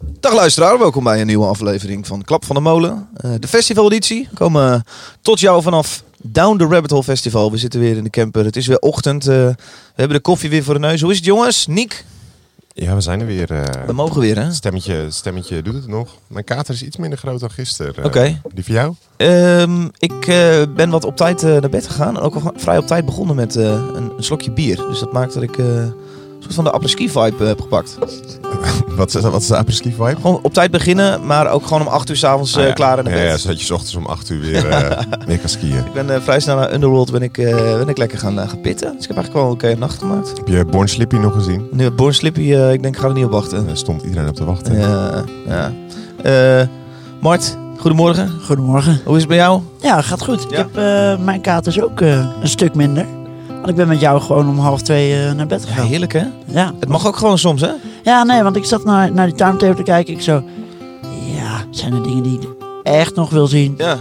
Dag luisteraar, welkom bij een nieuwe aflevering van Klap van de Molen. Uh, de festivaleditie. We komen tot jou vanaf Down the Rabbit Hole Festival. We zitten weer in de camper. Het is weer ochtend. Uh, we hebben de koffie weer voor de neus. Hoe is het jongens? Niek? Ja, we zijn er weer. Uh, we mogen weer, hè? Stemmetje, stemmetje doet het nog. Mijn kater is iets minder groot dan gisteren. Oké. Okay. Die voor jou? Um, ik ben wat op tijd naar bed gegaan. En ook al vrij op tijd begonnen met een, een, slokje bier. Dus dat maakt dat ik soort van de apres-ski vibe heb gepakt. wat, is, wat is de apres-ski vibe? Gewoon op tijd beginnen, maar ook gewoon om 8 uur s'avonds ah, ja. klaar in de bed. Ja, ja, zodat je s ochtends om 8 uur weer, uh, weer kan skiën. Ik ben uh, vrij snel naar Underworld ben ik, uh, ben ik lekker gaan, gaan pitten. Dus ik heb eigenlijk wel een oké nacht gemaakt. Heb je Born Slippy nog gezien? Nee, Born Slippy, ik denk ik ga er niet op wachten. Daar stond iedereen op te wachten. Ja, ja. Mart, goedemorgen. Goedemorgen. Hoe is het bij jou? Ja, gaat goed. Ja? Ik heb, mijn katers ook een stuk minder. Want ik ben met jou gewoon om half twee uh, naar bed gegaan. Ja, heerlijk hè? Ja. Het mag ook gewoon soms hè? Ja, nee, want ik zat naar, naar die timetable te kijken. Ik zo, ja, zijn er dingen die ik echt nog wil zien? Ja.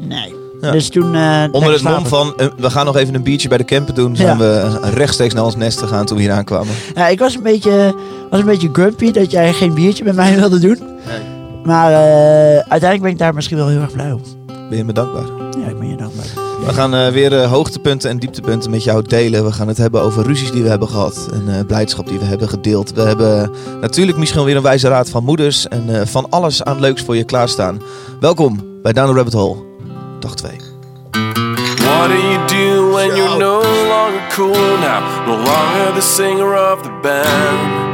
Nee. Ja. Dus toen. Uh, Onder het mom van uh, we gaan nog even een biertje bij de camper doen, zijn ja. we rechtstreeks naar ons nest gegaan toen we hier aankwamen. Ja, ik was een beetje, was een beetje grumpy dat jij geen biertje met mij wilde doen. Nee. Maar uiteindelijk ben ik daar misschien wel heel erg blij om. Ben je me dankbaar? Ja, ik ben je dankbaar. We gaan uh, weer uh, hoogtepunten en dieptepunten met jou delen. We gaan het hebben over ruzies die we hebben gehad en uh, blijdschap die we hebben gedeeld. We hebben natuurlijk misschien weer een wijze raad van moeders en van alles aan leuks voor je klaarstaan. Welkom bij Down Rabbit Hole, dag 2. What do you do when you're no longer cool now? No longer the singer of the band.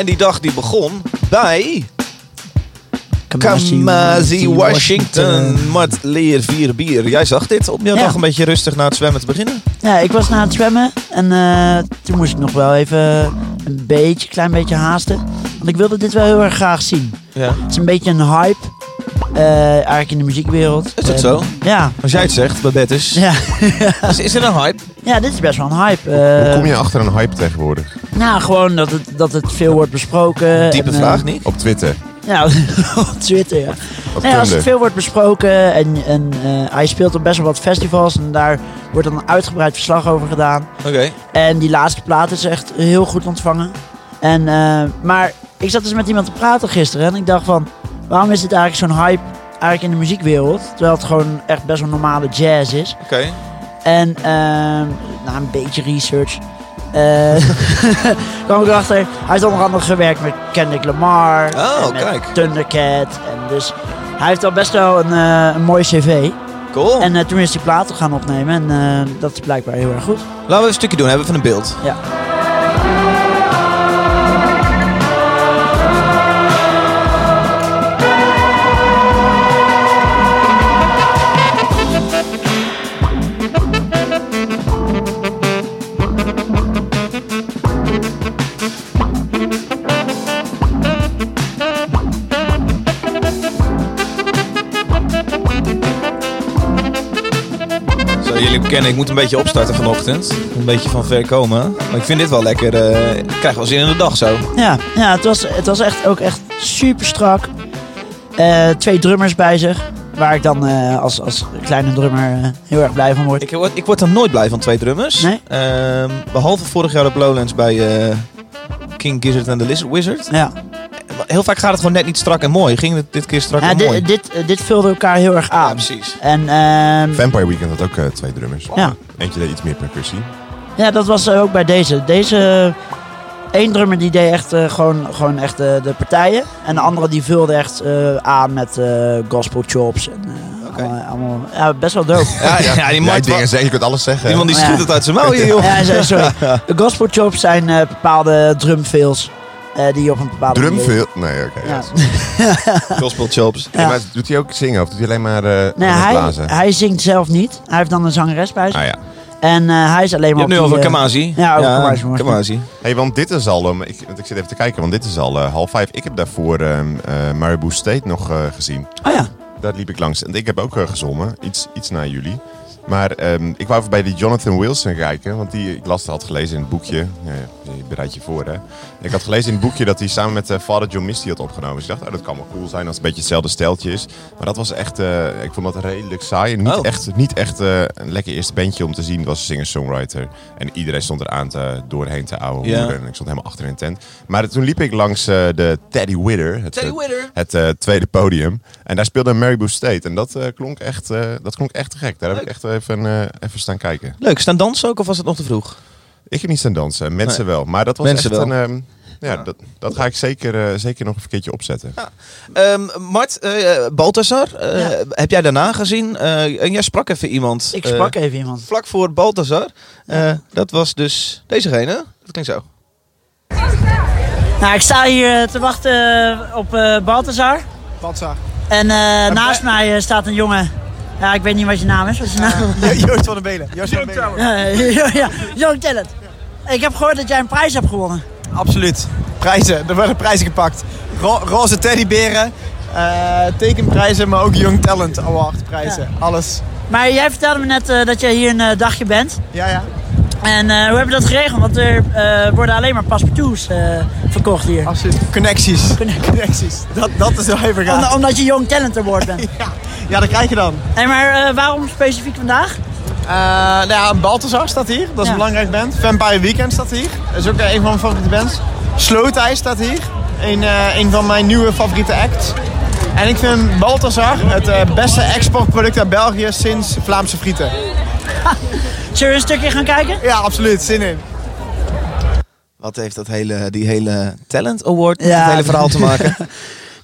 En die dag die begon bij Kamazi Washington. Mart leer vier bier. Jij zag dit op jouw ja. dag een beetje rustig na het zwemmen te beginnen? Ja, ik was na het zwemmen en uh, toen moest ik nog wel even een beetje, klein beetje haasten. Want ik wilde dit wel heel erg graag zien. Ja. Het is een beetje een hype. Uh, eigenlijk in de muziekwereld. Is dat uh, zo? Ja. Als jij het zegt, bij Bettis. Ja. is, is er een hype? Ja, dit is best wel een hype. Hoe, hoe kom je achter een hype tegenwoordig? Nou, gewoon dat het, dat het veel wordt besproken. Diepe en, vraag, niet? Op Twitter. Ja, op Twitter, ja. Op nee, als het veel wordt besproken en, en hij speelt op best wel wat festivals en daar wordt dan een uitgebreid verslag over gedaan. Oké. Okay. En die laatste plaat is echt heel goed ontvangen. En, maar ik zat dus met iemand te praten gisteren en ik dacht van, waarom is dit eigenlijk zo'n hype eigenlijk in de muziekwereld? Terwijl het gewoon echt best wel normale jazz is. Oké. Okay. En uh, na een beetje research uh, kwam ik erachter. Hij heeft onder andere gewerkt met Kendrick Lamar. Oh, en met kijk. Thundercat. En dus hij heeft al best wel een, uh, een mooi cv. Cool. En uh, toen is hij platen gaan opnemen. En dat is blijkbaar heel erg goed. Laten we een stukje doen. Hebben we van een beeld. Ja. Jullie kennen, ik moet een beetje opstarten vanochtend. Een beetje van ver komen. Maar ik vind dit wel lekker. Uh, ik krijg wel zin in de dag zo. Ja, ja het, was, het was echt ook echt super strak. Uh, twee drummers bij zich. Waar ik dan uh, als, als kleine drummer heel erg blij van word. Ik, word, ik word dan nooit blij van twee drummers. Nee? Ehm, behalve vorig jaar op Lowlands bij King Gizzard en the Lizard Wizard. Ja. Heel vaak gaat het gewoon net niet strak en mooi. Ging het dit keer strak ja, en dit, mooi? Dit, dit vulde elkaar heel erg aan. Ja, precies. En, uh, Vampire Weekend had ook uh, twee drummers. Ja. Eentje deed iets meer percussie. Ja, dat was ook bij deze. Deze één drummer die deed echt uh, gewoon, gewoon echt de partijen. En de andere die vulde echt aan met gospel chops. En, Okay. Allemaal, allemaal, ja, best wel dope. ja, ja, ja, die ja, dingen zeggen, je kunt alles zeggen. Die man die schudt het uit zijn mouw hier, joh. Ja, sorry. De gospel chops zijn uh, bepaalde drumfills. Uh, die op een bepaalde? Nee, oké. Okay, ja. Gospel chops. Ja. maar doet hij ook zingen of doet hij alleen maar uh, nee, hij, blazen? hij zingt zelf niet. Hij heeft dan een zangeres bij zich. Ah, ja. En eh, hij is alleen Je maar hebt nu over Kamazi. ja, over Kamazi, Kamazi. hey, want dit is al... um, ik, want ik zit even te kijken, want dit is al eh, half vijf. Ik heb daarvoor ehm eh, Maribou State nog eh, gezien. Oh ja. Daar liep ik langs. En ik heb ook gezongen, iets, iets na jullie. Maar ehm, ik wou even bij die Jonathan Wilson kijken. Want die, ik las, had gelezen in het boekje. Ja, je bereidt je voor, hè. Ik had gelezen in het boekje dat hij samen met eh, Father John Misty had opgenomen. Dus ik dacht, oh, dat kan wel cool zijn als het een beetje hetzelfde steltje is. Maar dat was echt, eh, ik vond dat redelijk saai. En Niet Oh. echt, niet echt eh, een lekker eerste bandje om te zien. Het was een singer-songwriter. En iedereen stond eraan te, doorheen te ouwe Ja. hoeren. En ik stond helemaal achter in een tent. Maar toen liep ik langs de Teddy Witter. Het, eh, Witter. het tweede podium. En daar speelde Maribou State. En dat, klonk, echt, dat klonk echt te gek. Daar heb ik echt even, eh, even staan kijken. Leuk, staan dansen ook of was het nog te vroeg? Ik heb niet staan dansen, mensen Nee. wel. Maar dat was Mensen echt wel. een... ehm, ja, Ja. Dat, dat ga ik zeker, eh, zeker nog een keertje opzetten. Ehm, Mart, eh Balthazar, eh, Ja. heb jij daarna gezien? Eh, en jij sprak even iemand. Ik eh, sprak even iemand. vlak voor Balthazar. Eh, dat was dus dezegene. Dat klinkt zo. Nou, ik sta hier eh, te wachten eh, op eh Balthazar. Baltzar. En eh, naast mij eh, staat een jongen. Ja, ik weet niet wat je naam is. Wat is je naam? Joost van den Belen. Joost van den Belen. Ja, ja, Young Talent. Ik heb gehoord dat jij een prijs hebt gewonnen. Absoluut. Prijzen. Er werden prijzen gepakt. Ro- roze teddyberen. eh, tekenprijzen, maar ook Young Talent Award prijzen. Alles. Maar jij vertelde me net eh, dat jij hier een eh, dagje bent. Ja, ja. En eh, hoe hebben we dat geregeld? Want er eh, worden alleen maar paspartouts eh, verkocht hier. Absoluut. Connecties. Connecties. Dat, dat is wel even Om- gaaf. omdat je Young Talent Award bent. Ja. ja, dat krijg je dan. En maar waarom specifiek vandaag? Nou ja, Balthazar staat hier. Dat is Ja. een belangrijk band. Vampire Weekend staat hier. Dat is ook een van mijn favoriete bands. Slowthai staat hier. Een, een van mijn nieuwe favoriete acts. En ik vind Balthazar het beste exportproduct uit België sinds Vlaamse frieten. Zullen we een stukje gaan kijken? Ja, absoluut. Zin in. Wat heeft dat hele, die hele Talent Award met Ja. het hele verhaal te maken?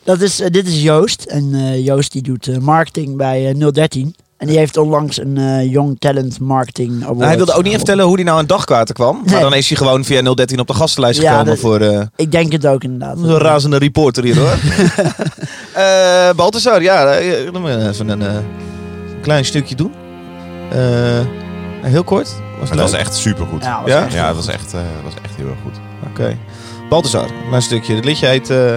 Dat is, eh, dit is Joost. En eh, Joost die doet eh, marketing bij eh, 013. En die heeft onlangs een eh, Young Talent Marketing Award. hij wilde ook niet even vertellen hoe hij nou aan dagkaarten kwam. Maar dan is hij gewoon via 013 op de gastenlijst Ja, gekomen dat- voor... eh, Ik denk het ook inderdaad. Een razende reporter hier hoor. Eh Balthazar, ja, dan even een eh, klein stukje doen. Eh, heel kort. Was Het was echt supergoed. Ja, Ja, was Ja? echt- het was echt, eh, was echt heel erg goed. Oké. Balthazar, een klein stukje. Het liedje heet eh,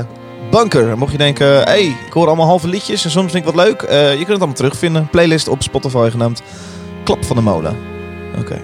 Bunker. Mocht je denken, hé, hey, ik hoor allemaal halve liedjes en soms vind ik wat leuk. eh, je kunt het allemaal terugvinden. Playlist op Spotify genaamd Klap van de Molen. Oké.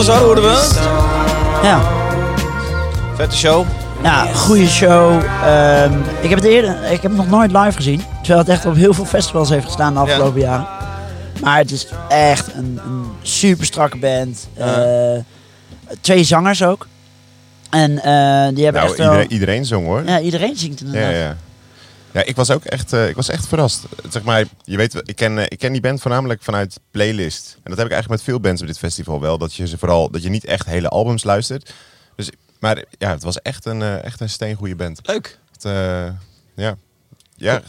Balthazar hoorden we. Ja. Vette show. Ja, goede show. Ehm, ik heb het eerder, ik heb het nog nooit live gezien. Terwijl het echt op heel veel festivals heeft gestaan de afgelopen jaren. Maar het is echt een, een super strakke band. Ja. Eh, twee zangers ook. En eh, die hebben Nou, echt wel... iedereen, iedereen zong hoor. Ja, iedereen zingt inderdaad. ja. Ja, ik was ook echt, eh, ik was echt verrast. Zeg maar, je weet, ik ken, eh, ik ken die band voornamelijk vanuit playlist. En dat heb ik eigenlijk met veel bands op dit festival wel. Dat je ze vooral, dat je niet echt hele albums luistert. Dus, maar ja, het was echt een, eh, echt een steengoede band. Leuk. Het, eh, ja. Ja,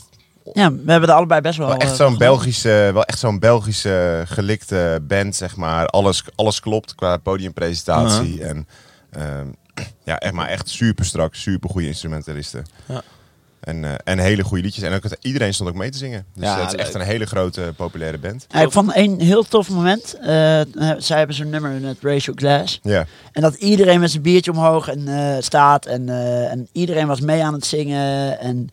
Ja, we hebben er allebei best wel... wel echt zo'n Belgische, wel echt zo'n Belgische gelikte band, zeg maar. Alles, alles klopt qua podiumpresentatie. En ehm, ja, echt maar echt super strak, super goede instrumentalisten. Ja. En, eh, en hele goede liedjes. En ook, het- iedereen stond ook mee te zingen. Dus Ja, eh, het is echt een hele grote, populaire band. Ja, ik vond een heel tof moment. eh, zij hebben zo'n nummer met Ratio Glass. Ja. En dat iedereen met zijn biertje omhoog en, eh, staat. En, eh, en iedereen was mee aan het zingen. En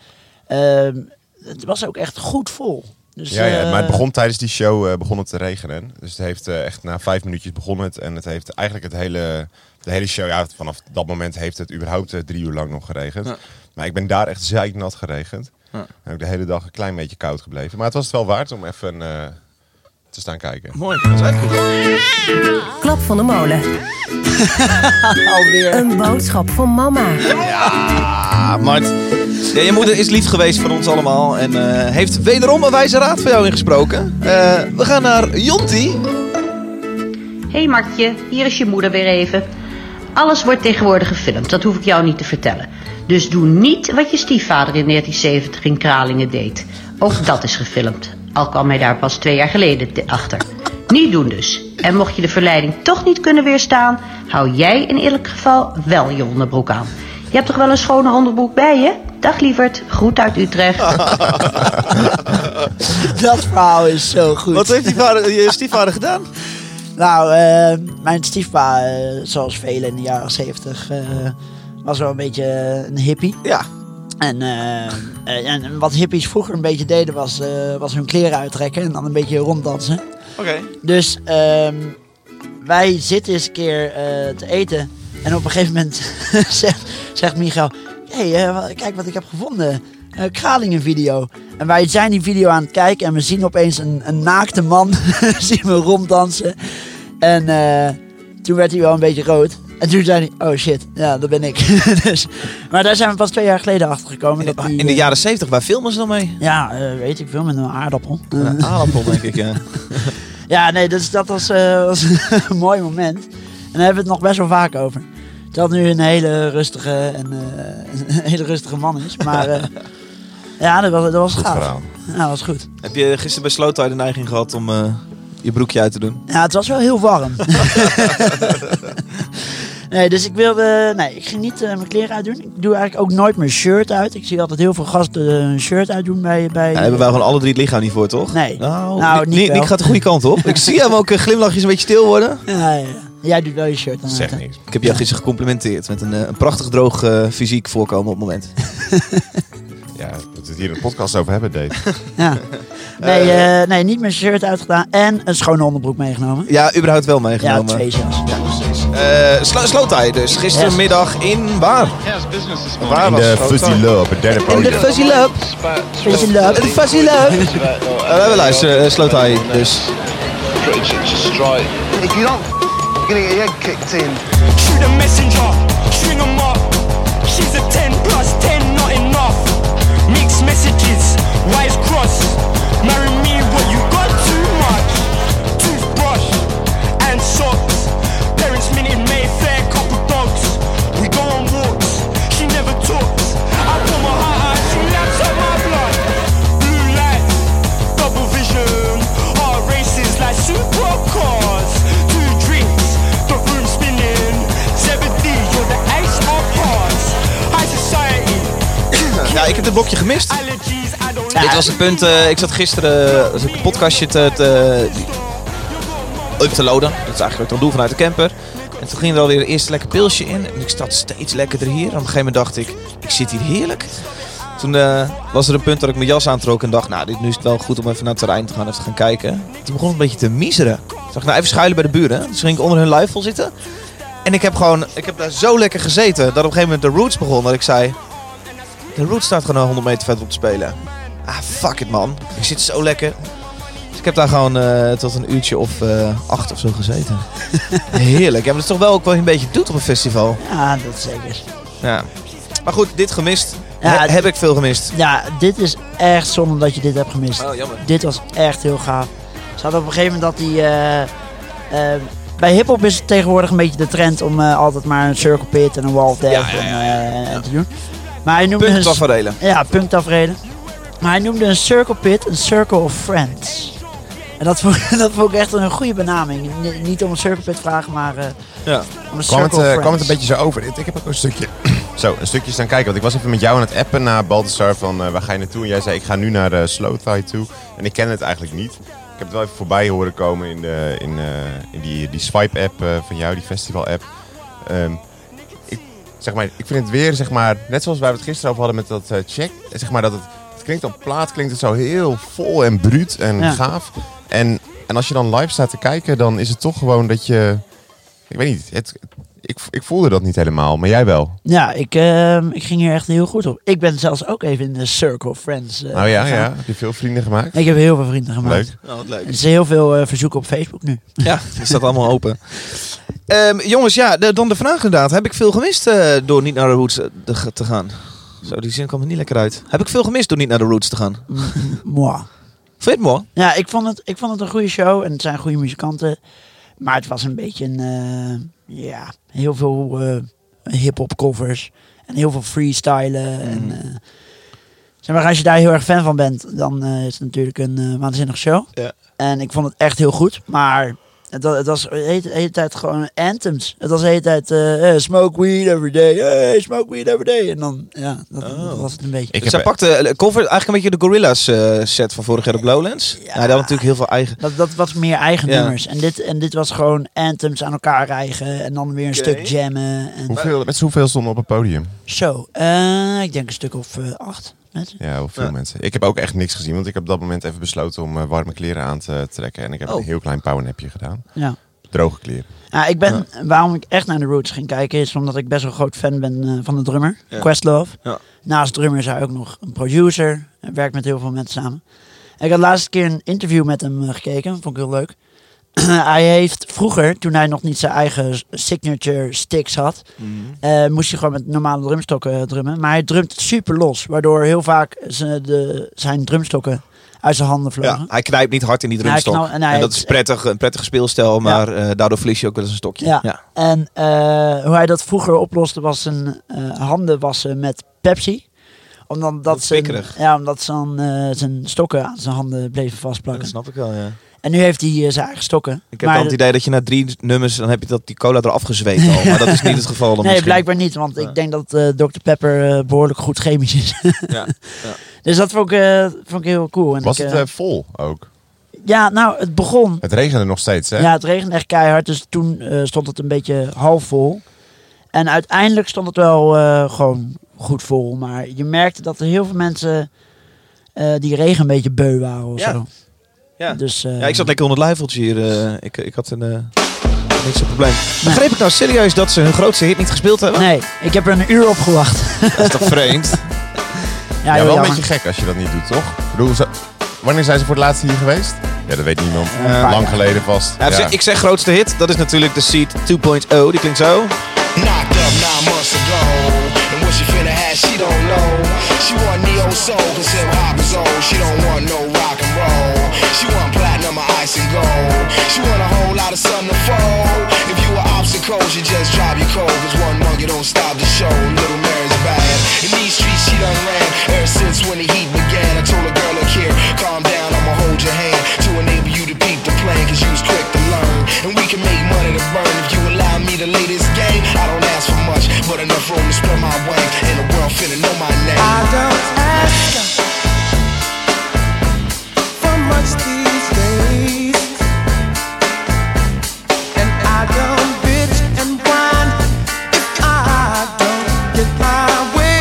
ehm, het was ook echt goed vol. Dus, Ja, ja, eh, maar het begon tijdens die show eh, begon het te regenen. Dus het heeft eh, echt na vijf minuutjes begonnen het. En het heeft eigenlijk het hele, de hele show, ja, vanaf dat moment heeft het überhaupt eh, drie uur lang nog geregend. Ja. Maar ik ben daar echt zeiknat geregend. Ja. En ook de hele dag een klein beetje koud gebleven. Maar het was het wel waard om even eh, te staan kijken. Mooi, dat is echt goed. Klap van de molen. Alweer. Een boodschap voor mama. Ah, Mart. Ja, je moeder is lief geweest voor ons allemaal en eh, heeft wederom een wijze raad voor jou ingesproken. Eh, we gaan naar Jonti. Hé hey Martje, hier is je moeder weer even. Alles wordt tegenwoordig gefilmd, dat hoef ik jou niet te vertellen. Dus doe niet wat je stiefvader in 1970 in Kralingen deed. Ook dat is gefilmd, al kwam hij daar pas twee jaar geleden te- achter. Niet doen dus. En mocht je de verleiding toch niet kunnen weerstaan, hou jij in ieder geval wel je onderbroek aan. Je hebt toch wel een schone onderbroek bij je? Dag lieverd, groet uit Utrecht. Dat verhaal is zo goed. Wat heeft die vader, je stiefvader gedaan? Nou, eh, mijn stiefpa, eh, zoals velen in de jaren zeventig, eh, was wel een beetje een hippie. Ja. En, en wat hippies vroeger een beetje deden, was, was hun kleren uittrekken en dan een beetje ronddansen. Oké. Dus ehm, wij zitten eens een keer te eten. En op een gegeven moment zegt, zegt Michael... Hé, hey, kijk wat ik heb gevonden. Een Kralingen video. En wij zijn die video aan het kijken en we zien opeens een, een naakte man zien we ronddansen. En eh, toen werd hij wel een beetje rood. En toen zei hij, oh shit, ja, dat ben ik. dus, maar daar zijn we pas twee jaar geleden achter gekomen. Dat die, In de eh, jaren 70, waar filmen ze dan mee? Ja, eh, weet ik veel, met een aardappel. Een aardappel, denk ik, ja. ja, nee, dus dat was, was een mooi moment. En daar hebben we het nog best wel vaak over. Het nu een hele rustige, en, een hele rustige man is. Maar ja, dat was, dat was Goed gaaf. verhaal. Ja, dat was goed. Heb je gisteren bij Slow Tie de neiging gehad om je broekje uit te doen? Ja, het was wel heel warm. nee, dus ik wilde... Nee, ik ging niet eh, mijn kleren uitdoen. Ik doe eigenlijk ook nooit mijn shirt uit. Ik zie altijd heel veel gasten hun shirt uitdoen bij... bij hebben wij gewoon alle drie het lichaam niet voor, toch? Nee. Nou, Nou, Nick- niet Nick. Nick gaat de goede kant op. ik zie hem ook eh, glimlachjes een beetje stil worden. Ja, ja. Jij doet wel je shirt aan. Zeg niks. Ik heb jou gisteren gecomplimenteerd met een, eh, een prachtig droog eh, fysiek voorkomen op het moment. Ja, dat we het hier in de podcast over hebben, Dave. Ja. Nee, eh, nee, niet mijn shirt uitgedaan. En een schone onderbroek meegenomen. Ja, überhaupt wel Ja, meegenomen. twee zelfs. Slo- Slow Tie dus. Gistermiddag in waar? Waar In was de Fuzzy? Love, het derde In de podium. Fuzzy Love. Fuzzy Love. De Fuzzy Love. We luisteren, uh, Slow Tie dus. If you don't, you're gonna get your head kicked in. Shoot a messenger, string 'em blokje gemist. Dit was het punt, eh, ik zat gisteren uh, een podcastje te, te, up te loaden. Dat is eigenlijk wat ik dan doe vanuit de camper. En toen ging er alweer een eerste lekker pilsje in. En ik zat steeds lekkerder hier. En op een gegeven moment dacht ik, ik zit hier heerlijk. Toen eh, was er een punt dat ik mijn jas aantrok en dacht, nou, dit, nu is het wel goed om even naar het terrein te gaan, even te gaan kijken. Toen begon het een beetje te miseren. Toen dacht ik, nou, even schuilen bij de buren. Dus ging ik onder hun luifel zitten. En ik heb gewoon, ik heb daar zo lekker gezeten, dat op een gegeven moment de Roots begon. Dat ik zei, de Roots staat gewoon 100 meter verderop te spelen. Ah, fuck it man. Ik zit zo lekker. Dus ik heb daar gewoon eh, tot een uurtje of eh, acht of zo gezeten. Heerlijk. Ja, maar dat is toch wel ook je een beetje doet op een festival. Ja, dat zeker. Ja. Maar goed, dit gemist. Ja, He- heb ik veel gemist. Ja, dit is echt zonde dat je dit hebt gemist. Oh, jammer. Dit was echt heel gaaf. Ze hadden op een gegeven moment dat die... eh, bij hiphop is het tegenwoordig een beetje de trend om altijd maar een circle pit en een wall of death Ja, ja, ja, en, te doen. Maar hij noemde een, Punktaferelen. ja, punktaferelen. Maar hij noemde een circle pit een circle of friends. En dat vond, dat vond ik echt een goede benaming. N- niet om een circle pit te vragen, maar eh, Ja. om een Kwam circle het, of eh, kwam het een beetje zo over? Ik heb ook een stukje, zo een stukje staan kijken. Want ik was even met jou aan het appen naar Baltasar van eh, waar ga je naartoe? En jij zei ik ga nu naar uh, Slow Thai toe. En ik ken het eigenlijk niet. Ik heb het wel even voorbij horen komen in, de, in, eh, in die, die Swipe-app eh, van jou, die festival-app. Ehm, ik, zeg maar, ik vind het weer, zeg maar, net zoals wij het gisteren over hadden met dat eh, check. Zeg maar dat het, het klinkt op plaat, klinkt het zo heel vol en bruut en Ja. gaaf. En, en als je dan live staat te kijken, dan is het toch gewoon dat je... Ik weet niet, het, ik, ik voelde dat niet helemaal, maar jij wel. Ja, ik, ehm, ik ging hier echt heel goed op. Ik ben zelfs ook even in de Circle of Friends. eh, Nou ja, gegaan. ja. Heb je veel vrienden gemaakt? Ik heb heel veel vrienden gemaakt. Leuk. Oh, leuk. Er zijn heel veel eh, verzoeken op Facebook nu. Ja, het staat allemaal open. Ehm, jongens, ja, de- dan de vraag inderdaad. Heb ik veel gemist eh, door niet naar de Roots te- gaan? Zo, die zin kwam er niet lekker uit. Heb ik veel gemist door niet naar de Roots te gaan? Moi. Vind je het mooi? Ja, ik vond, het, ik vond het een goede show en het zijn goede muzikanten. Maar het was een beetje een, eh, ja, heel veel eh hip-hop covers en heel veel freestylen. En, eh, zeg maar, als je daar heel erg fan van bent, dan eh, is het natuurlijk een waanzinnige show. Ja. En ik vond het echt heel goed, maar het, wa- het was de hele, tijd gewoon anthems. Het was de hele tijd eh, eh, smoke weed every day, hey, smoke weed every day. En dan, ja, dat, dat was het een beetje. Ik Zij heb, pakte eh, cover eigenlijk een beetje de Gorillaz eh, set van vorig jaar op Lowlands. Ja, die hadden natuurlijk heel veel eigen... Dat, dat was meer eigen Ja. nummers. En dit, en dit was gewoon anthems aan elkaar rijgen. En dan weer een stuk jammen. En hoeveel, met hoeveel stonden op het podium? zo. Eh, ik denk een stuk of eh, acht mensen. Ja, heel veel Ja. mensen. Ik heb ook echt niks gezien, want ik heb op dat moment even besloten om eh, warme kleren aan te trekken. En ik heb Oh. een heel klein powernapje gedaan. Ja. Droge kleren. Ja, ik ben, waarom ik echt naar de Roots ging kijken, is omdat ik best wel een groot fan ben eh, van de drummer, Ja. Questlove. Ja. Naast drummer is hij ook nog een producer. Hij werkt met heel veel mensen samen. Ik had laatst keer een interview met hem eh, gekeken, vond ik heel leuk. hij heeft vroeger, toen hij nog niet zijn eigen signature sticks had, eh, moest hij gewoon met normale drumstokken drummen. Maar hij drumt super los, waardoor heel vaak ze de, zijn drumstokken uit zijn handen vlogen. Ja, hij knijpt niet hard in die drumstok. knal- en dat is prettig, een prettige speelstijl, maar eh, daardoor verlies je ook wel eens een stokje. Ja. ja. En eh, hoe hij dat vroeger oploste was zijn eh, handen wassen met Pepsi. Omdat, Dat dat zijn, ja, omdat zijn, eh, zijn stokken aan zijn handen bleven vastplakken. Dat snap ik wel, ja. En nu heeft hij eh, zijn eigen stokken. Ik heb Maar dan het idee dat je na drie nummers, dan heb je dat, die cola eraf gezweet al. Maar dat is niet het geval. Dan Nee, misschien. blijkbaar niet. Want Ja. ik denk dat eh Dr. Pepper eh, behoorlijk goed chemisch is. Ja. dus dat vond ik, eh, vond ik heel cool. En Was ik, het vol ook? ja, nou, het begon. Het regende nog steeds, hè? Ja, het regende echt keihard. Dus toen eh, stond het een beetje half vol. En uiteindelijk stond het wel eh, gewoon goed vol. Maar je merkte dat er heel veel mensen eh, die regen een beetje beu waren of Ja. zo. Ja. Dus, eh, Ja, ik zat lekker onder het luifeltje hier. eh, ik, ik had een... eh niet zo'n probleem. Begreep ik nou serieus dat ze hun grootste hit niet gespeeld hebben? Nee, ik heb er een uur op gewacht. Dat is toch vreemd? ja, Ja, wel een beetje gek als je dat niet doet, toch? Ik bedoel, ze- wanneer zijn ze voor het laatst hier geweest? Ja, dat weet niemand. Lang jaar. geleden vast. Ja, Ik zeg grootste hit. Dat is natuurlijk de Seed 2.0. Die klinkt zo. Knocked up nine months ago. And what she finna have, she don't know. She want neo soul, cause hip hop is old. She don't want no. She want platinum ice and gold. She want a whole lot of sun to fold. If you were obstacles, you just drop your cold. Cause one you don't stop the show. Little Mary's bad. In these streets, she done ran. Ever since when the heat began, I told a girl, look here, calm down, I'ma hold your hand. To enable you to peep the plan, cause you was quick to learn. And we can make money to burn if you allow me to lay this game. I don't ask for much, but enough room to spread my wings. And the world finna know my name. I don't ask I don't bitch and whine if I don't get my way.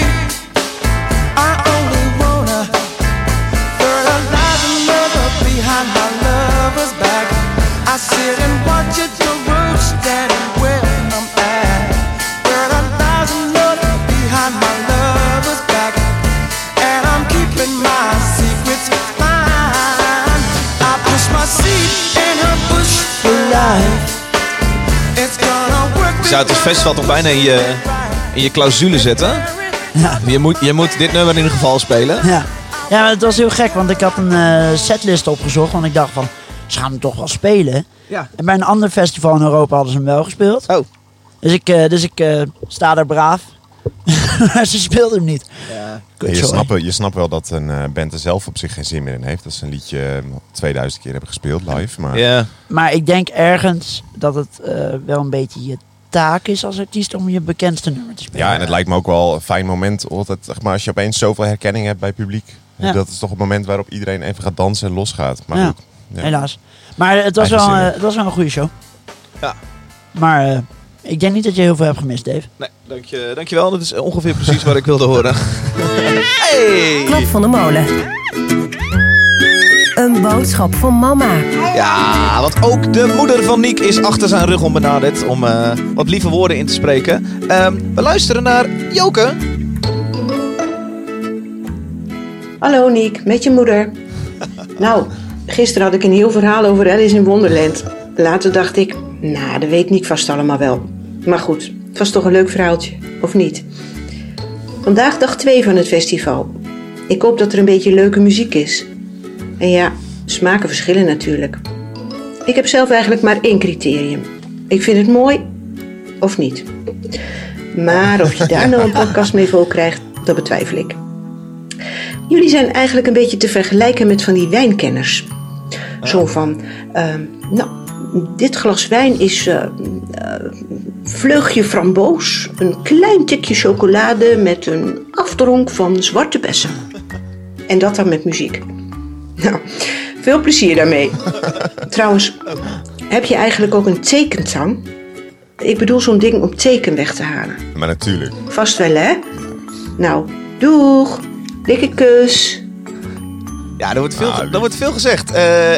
I only wanna throw lies and love behind my lover's back. I sit and watch it zou het als festival toch bijna in je, in je clausule zetten. Ja. Je moet, je moet dit nummer in ieder geval spelen. Ja. ja, maar het was heel gek, want ik had een eh, setlist opgezocht. Want ik dacht van, ze gaan hem toch wel spelen. Ja. En bij een ander festival in Europa hadden ze hem wel gespeeld. Oh. Dus ik, eh, dus ik eh, sta daar braaf. maar ze speelden hem niet. Ja. je, snapt, je snapt wel dat een band er zelf op zich geen zin meer in heeft. Dat ze een liedje eh, 2000 keer hebben gespeeld live. Maar Ja. Maar ik denk ergens dat het eh, wel een beetje je taak is als artiest om je bekendste nummer te spelen. Ja, en het lijkt me ook wel een fijn moment. Altijd, zeg maar, als je opeens zoveel herkenning hebt bij het publiek. Ja. Dat is toch het moment waarop iedereen even gaat dansen en losgaat. Maar Ja. goed. ja. Helaas. Maar het was, Eigen wel, eh, het was wel een goede show. Ja. Maar eh, ik denk niet dat je heel veel hebt gemist, Dave. Nee, dank je, dankjewel. Dat is ongeveer precies wat ik wilde horen. Hey! Klap van de molen. Een boodschap van mama. Ja, want ook de moeder van Niek is achter zijn rug om benaderd om eh, wat lieve woorden in te spreken. Ehm, we luisteren naar Joke. Hallo Niek, met je moeder. nou, gisteren had ik een heel verhaal over Alice in Wonderland. Later dacht ik, nou, dat weet Niek vast allemaal wel. Maar goed, het was toch een leuk verhaaltje, of niet? Vandaag dag 2 van het festival. Ik hoop dat er een beetje leuke muziek is. En ja, smaken verschillen natuurlijk. Ik heb zelf eigenlijk maar één criterium. Ik vind het mooi of niet. Maar of je daar nou een podcast mee vol krijgt, dat betwijfel ik. Jullie zijn eigenlijk een beetje te vergelijken met van die wijnkenners. Zo van, ehm, nou, dit glas wijn is eh, eh, vleugje framboos, een klein tikje chocolade met een afdronk van zwarte bessen. En dat dan met muziek. Nou, veel plezier daarmee. Trouwens, heb je eigenlijk ook een tekentang? Ik bedoel zo'n ding om teken weg te halen. Maar natuurlijk. Vast wel, hè? Nou, doeg. Dikke kus. Ja, er wordt veel, Ah, er wordt veel gezegd. Eh,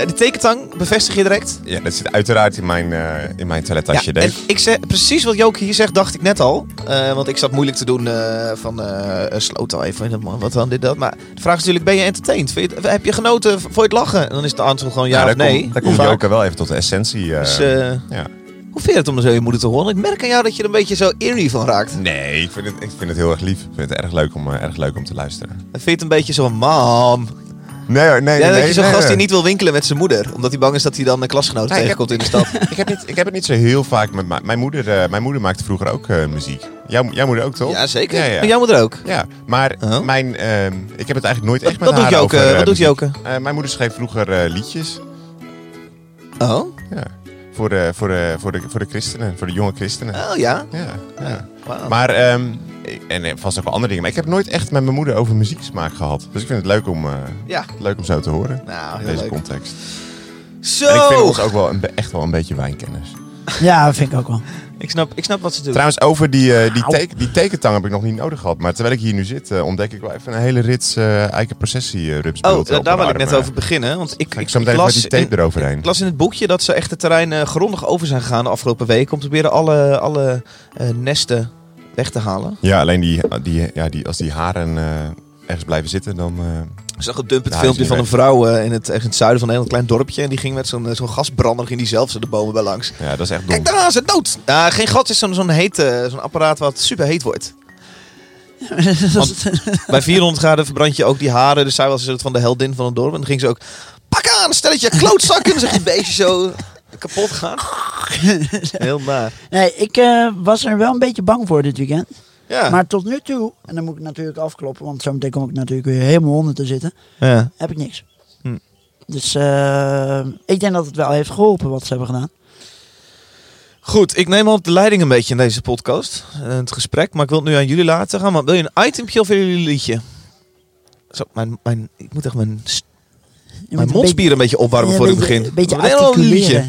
de tekentang bevestig je direct. Ja, dat zit uiteraard in mijn, eh, in mijn toilettasje, Ja, en ik zeg, precies wat Joke hier zegt, dacht ik net al. Eh, want ik zat moeilijk te doen van uh, sloot al even. Wat dan dit, dat. Maar de vraag is natuurlijk, ben je entertained? Vind je het- heb je genoten? Vond je het lachen? En dan is het antwoord gewoon ja, Nou, of nee. Komt, daar komt. Joke wel even tot de essentie. Dus, ja. Hoe vind je het om zo je moeder te horen? Ik merk aan jou dat je er een beetje zo eerie van raakt. Nee, ik vind, het, ik vind het heel erg lief. Ik vind het erg leuk om, erg leuk om te luisteren. Dan vind je het een beetje zo van, mam. Nee hoor, nee, Ja, nee. dat je zo'n nee, gast die niet wil winkelen met zijn moeder. Omdat hij bang is dat hij dan een klasgenoot Nee, tegenkomt in de stad. ik, heb niet, ik heb het niet zo heel vaak met mijn, mijn moeder. eh, mijn moeder maakte vroeger ook eh, muziek. Jouw, jouw moeder ook, toch? Ja, zeker. Ja, ja. Maar jouw moeder ook. Ja, maar Oh. mijn, ehm, ik heb het eigenlijk nooit echt Wat- met wat doet haar Joke? over, eh, Wat doet. Joke? Eh, mijn moeder schreef vroeger eh, liedjes. Oh? Ja. Voor de, voor, de, voor, de, voor de christenen, voor de jonge christenen. Oh ja? Ja, ja. Wauw. Maar, ehm, en eh, vast ook wel andere dingen. Maar ik heb nooit echt met mijn moeder over muzieksmaak gehad. Dus ik vind het leuk om, eh, Ja. leuk om zo te horen. Nou, in deze leuk. context. Zo! En ik vind ons ook wel een, echt wel een beetje wijnkenners. Ja, dat vind ik ook wel. Ik snap, ik snap wat ze doen. Trouwens, over die, eh, die, teken, die tekentang heb ik nog niet nodig gehad. Maar terwijl ik hier nu zit, ontdek ik wel even een hele rits eikenprocessie uh, rups oh, da- daar wil ik net over beginnen. Want ik, ik ik, zo meteen las met die tape in, eroverheen. ik las in het boekje dat ze echt het terrein grondig over zijn gegaan de afgelopen week. Om te proberen alle, alle nesten weg te halen. Ja, alleen die, die, ja, die, als die haren eh, ergens blijven zitten, dan... eh, Ik zag een dumpend Ja, filmpje van een vrouw eh, in, het, echt in het zuiden van een heel klein dorpje. En die ging met zo'n zo'n gasbrander, ging die zelf de bomen bij langs. ja, dat is echt dom. Kijk, daar is het dood! Ja, geen gat, het is zo'n zo'n heet, eh, zo'n apparaat wat super heet wordt. Want bij 400 graden verbrand je ook die haren. Dus zij was een soort van de heldin van het dorp. En dan ging ze ook, pak aan, stelletje klootzakken. Je het beestje zo kapot gaan. Heel naar. Nee, ik eh, was er wel een beetje bang voor dit weekend. Ja. Maar tot nu toe, en dan moet ik natuurlijk afkloppen, want zometeen kom ik natuurlijk weer helemaal onder te zitten, ja. heb ik niks. Hm. Dus eh, ik denk dat het wel heeft geholpen wat ze hebben gedaan. Goed, ik neem al de leiding een beetje in deze podcast. eh, Het gesprek. Maar ik wil het nu aan jullie laten gaan. Maar wil je een itempje of wil je een liedje? Zo, mijn, mijn, ik moet echt mijn, mijn mondspieren een beetje opwarmen voor ik begin. Een beetje Wat een liedje.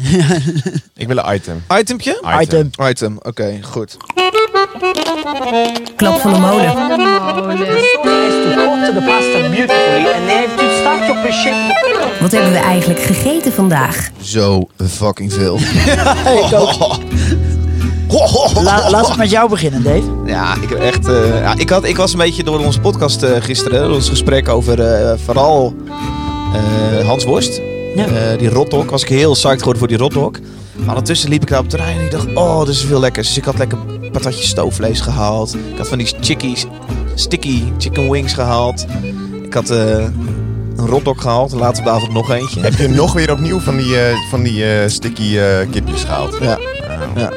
Ik wil een item. Itempje? Item. Item, oké, goed. Klap van de molen. Wat hebben we eigenlijk gegeten vandaag? Zo fucking veel. ik ook. La, laten we met jou beginnen, Dave. Ja, ik heb echt. eh, ja, ik, had, ik was een beetje door onze podcast eh, gisteren, door ons gesprek over eh, vooral Hans Worst. Ja. Eh, die rotdog. Was ik heel psyched geworden voor die rotdog. Maar ondertussen liep ik daar op het terrein en ik dacht, oh, dit is veel lekkers. Dus ik had lekker patatjes stoofvlees gehaald. Ik had van die chickies, sticky chicken wings gehaald. Ik had eh, een rotdog gehaald. Later op de avond nog eentje. Heb je nog weer opnieuw van die, eh, van die eh, sticky eh, kipjes gehaald? Ja. Oh. Ja.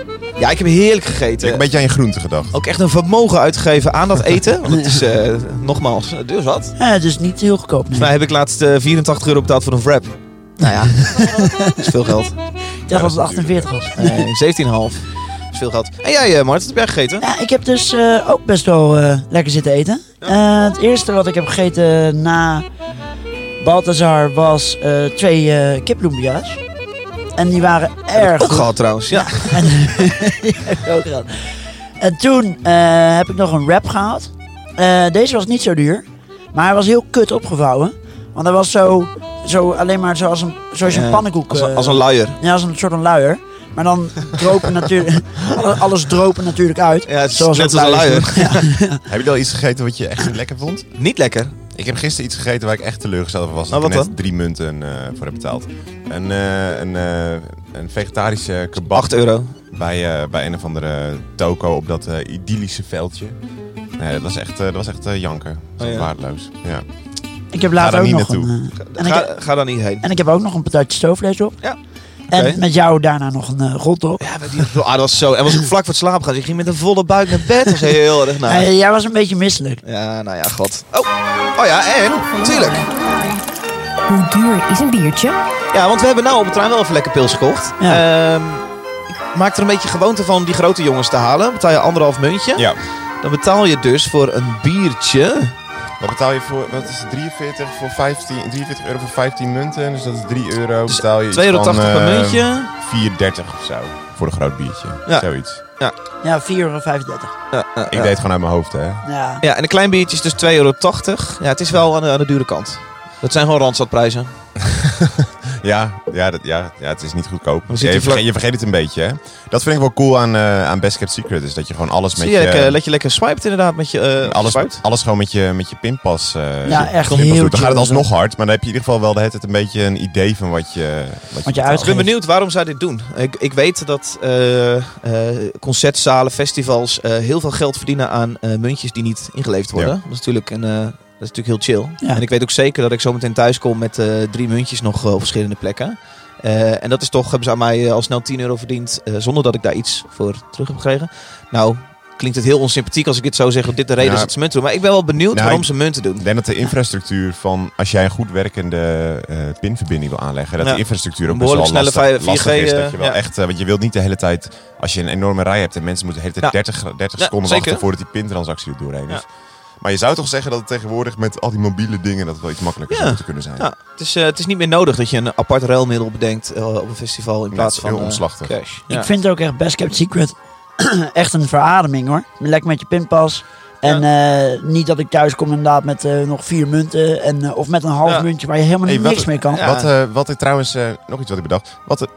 Ja, ik heb heerlijk Ik heb gegeten. een beetje aan je groente gedacht. Ook echt een vermogen uitgegeven aan dat eten. Want het is, eh, nogmaals, duur zat. Ja, het is niet heel goedkoop. Nee. Volgens mij heb ik laatst eh, 84 euro betaald voor een wrap. Nou ja, dat is veel geld. Ik dacht dat het 48 was. Nee, 17,5. is veel geld. En jij, eh, Mart, wat heb jij gegeten? Ja, ik heb dus eh, ook best wel eh, lekker zitten eten. Eh, het eerste wat ik heb gegeten na Balthazar was eh, twee eh kiploempia's. En die waren erg Ook goed. gehad trouwens, ja. En, ook gehad. En toen eh, heb ik nog een wrap gehaald. Eh, deze was niet zo duur. Maar hij was heel kut opgevouwen. Want hij was zo, zo alleen maar zoals een, zoals je een pannenkoek. als een- eh, als een luier. Ja, als een soort van luier. Maar dan dropen natuurlijk... alle- alles dropen natuurlijk uit. Ja, het is zoals net ook als een luier. Heb je al iets gegeten wat je echt niet lekker vond? Niet lekker. Ik heb gisteren iets gegeten waar ik echt teleurgesteld over was. Nou, dat ik net drie munten eh, voor heb betaald. Een, eh, een, eh, een vegetarische kebab. 8 euro. Bij, eh, bij een of andere toko op dat eh, idyllische veldje. Nee, dat was echt, eh, dat was echt janken. Dat was Oh, ja. waardeloos. Ja. Ik heb Ga later ook niet nog naartoe. een... eh, en, ik, Ga, ga daar niet heen. en ik heb ook nog een patatje stoofvlees op. Ja. En met jou daarna nog een uh, rot op. Ja, maar die, ah, dat was zo. En was ik vlak voor het slapen gaan. Dus ik ging met een volle buik naar bed. Dat was heel erg naar. Eh, jij was een beetje misselijk. Ja, nou ja, god. Oh, oh ja, en natuurlijk. Hoe duur is een biertje? Ja, want we hebben nou op het trein wel even lekker pils gekocht. Ehm, ik maak er een beetje gewoonte van die grote jongens te halen. Betaal je anderhalf muntje. ja. Dan betaal je dus voor een biertje. Wat betaal je voor? Wat is het? 43 voor 15, 43 euro voor 15 munten. Dus dat is 3 euro. Dus betaal je iets 2,80 euro van, per eh, muntje. 4,30 of zo. Voor een groot biertje. Ja. Zoiets. Ja, 4,35 euro. Ja, ja, Ik ja. deed het gewoon uit mijn hoofd, hè. Ja. Ja, en een klein biertje is dus 2,80 euro. Ja, het is wel aan de, aan de dure kant. Dat zijn gewoon Randstadprijzen. Ja, ja, dat, ja, ja, het is niet goedkoop. Je, vergeet, je vergeet het een beetje, hè. Dat vind ik wel cool aan, eh, aan Best Kept Secret. Is dat je gewoon alles met Zie je, je... lekker, dat je lekker swipet inderdaad met je... eh, alles, swiped. alles gewoon met je, met je pinpas. eh Ja, echt Pinpas heel doet. Dan gaat het alsnog hard, maar dan heb je in ieder geval wel de hele tijd een beetje een idee van wat je wat je betaalt. uit- Ik ben benieuwd waarom zij dit doen. Ik, ik weet dat eh, eh, concertzalen, festivals eh, heel veel geld verdienen aan eh, muntjes die niet ingeleverd worden. Ja. Dat is natuurlijk een, eh, is natuurlijk heel chill. Ja. En ik weet ook zeker dat ik zo meteen thuis kom met eh, drie muntjes nog eh, op verschillende plekken. Eh, en dat is toch, hebben ze aan mij al snel 10 euro verdiend eh, zonder dat ik daar iets voor terug heb gekregen. Nou, klinkt het heel onsympathiek als ik dit zo zeg, dat dit de reden is dat ze munten doen. Maar ik ben wel benieuwd Nou, waarom ze munten doen. Ik denk dat de infrastructuur van, als jij een goed werkende eh, pinverbinding wil aanleggen, dat Ja. de infrastructuur ook Een best wel behoorlijk lastig, snelle lastig 4G, is. Dat je wel ja. echt, want je wilt niet de hele tijd, als je een enorme rij hebt en mensen moeten de hele tijd Ja. 30, 30 Ja, seconden zeker. wachten voordat die pintransactie er doorheen is. Ja. Maar je zou toch zeggen dat het tegenwoordig met al die mobiele dingen dat het wel iets makkelijker Ja. zou moeten kunnen zijn. Ja, het, is, eh, het is niet meer nodig dat je een apart ruilmiddel bedenkt eh, op een festival in plaats van heel eh, omslachtig. cash. Ja. Ik vind het ook echt Best Kept Secret echt een verademing hoor. Lekker met je pinpas. En eh, niet dat ik thuis kom inderdaad met eh, nog vier munten. En, eh, of met een half Ja. muntje waar je helemaal Hey, wat- niks mee kan. Ja. Wat, eh, wat ik trouwens, nog iets wat ik bedacht. Wat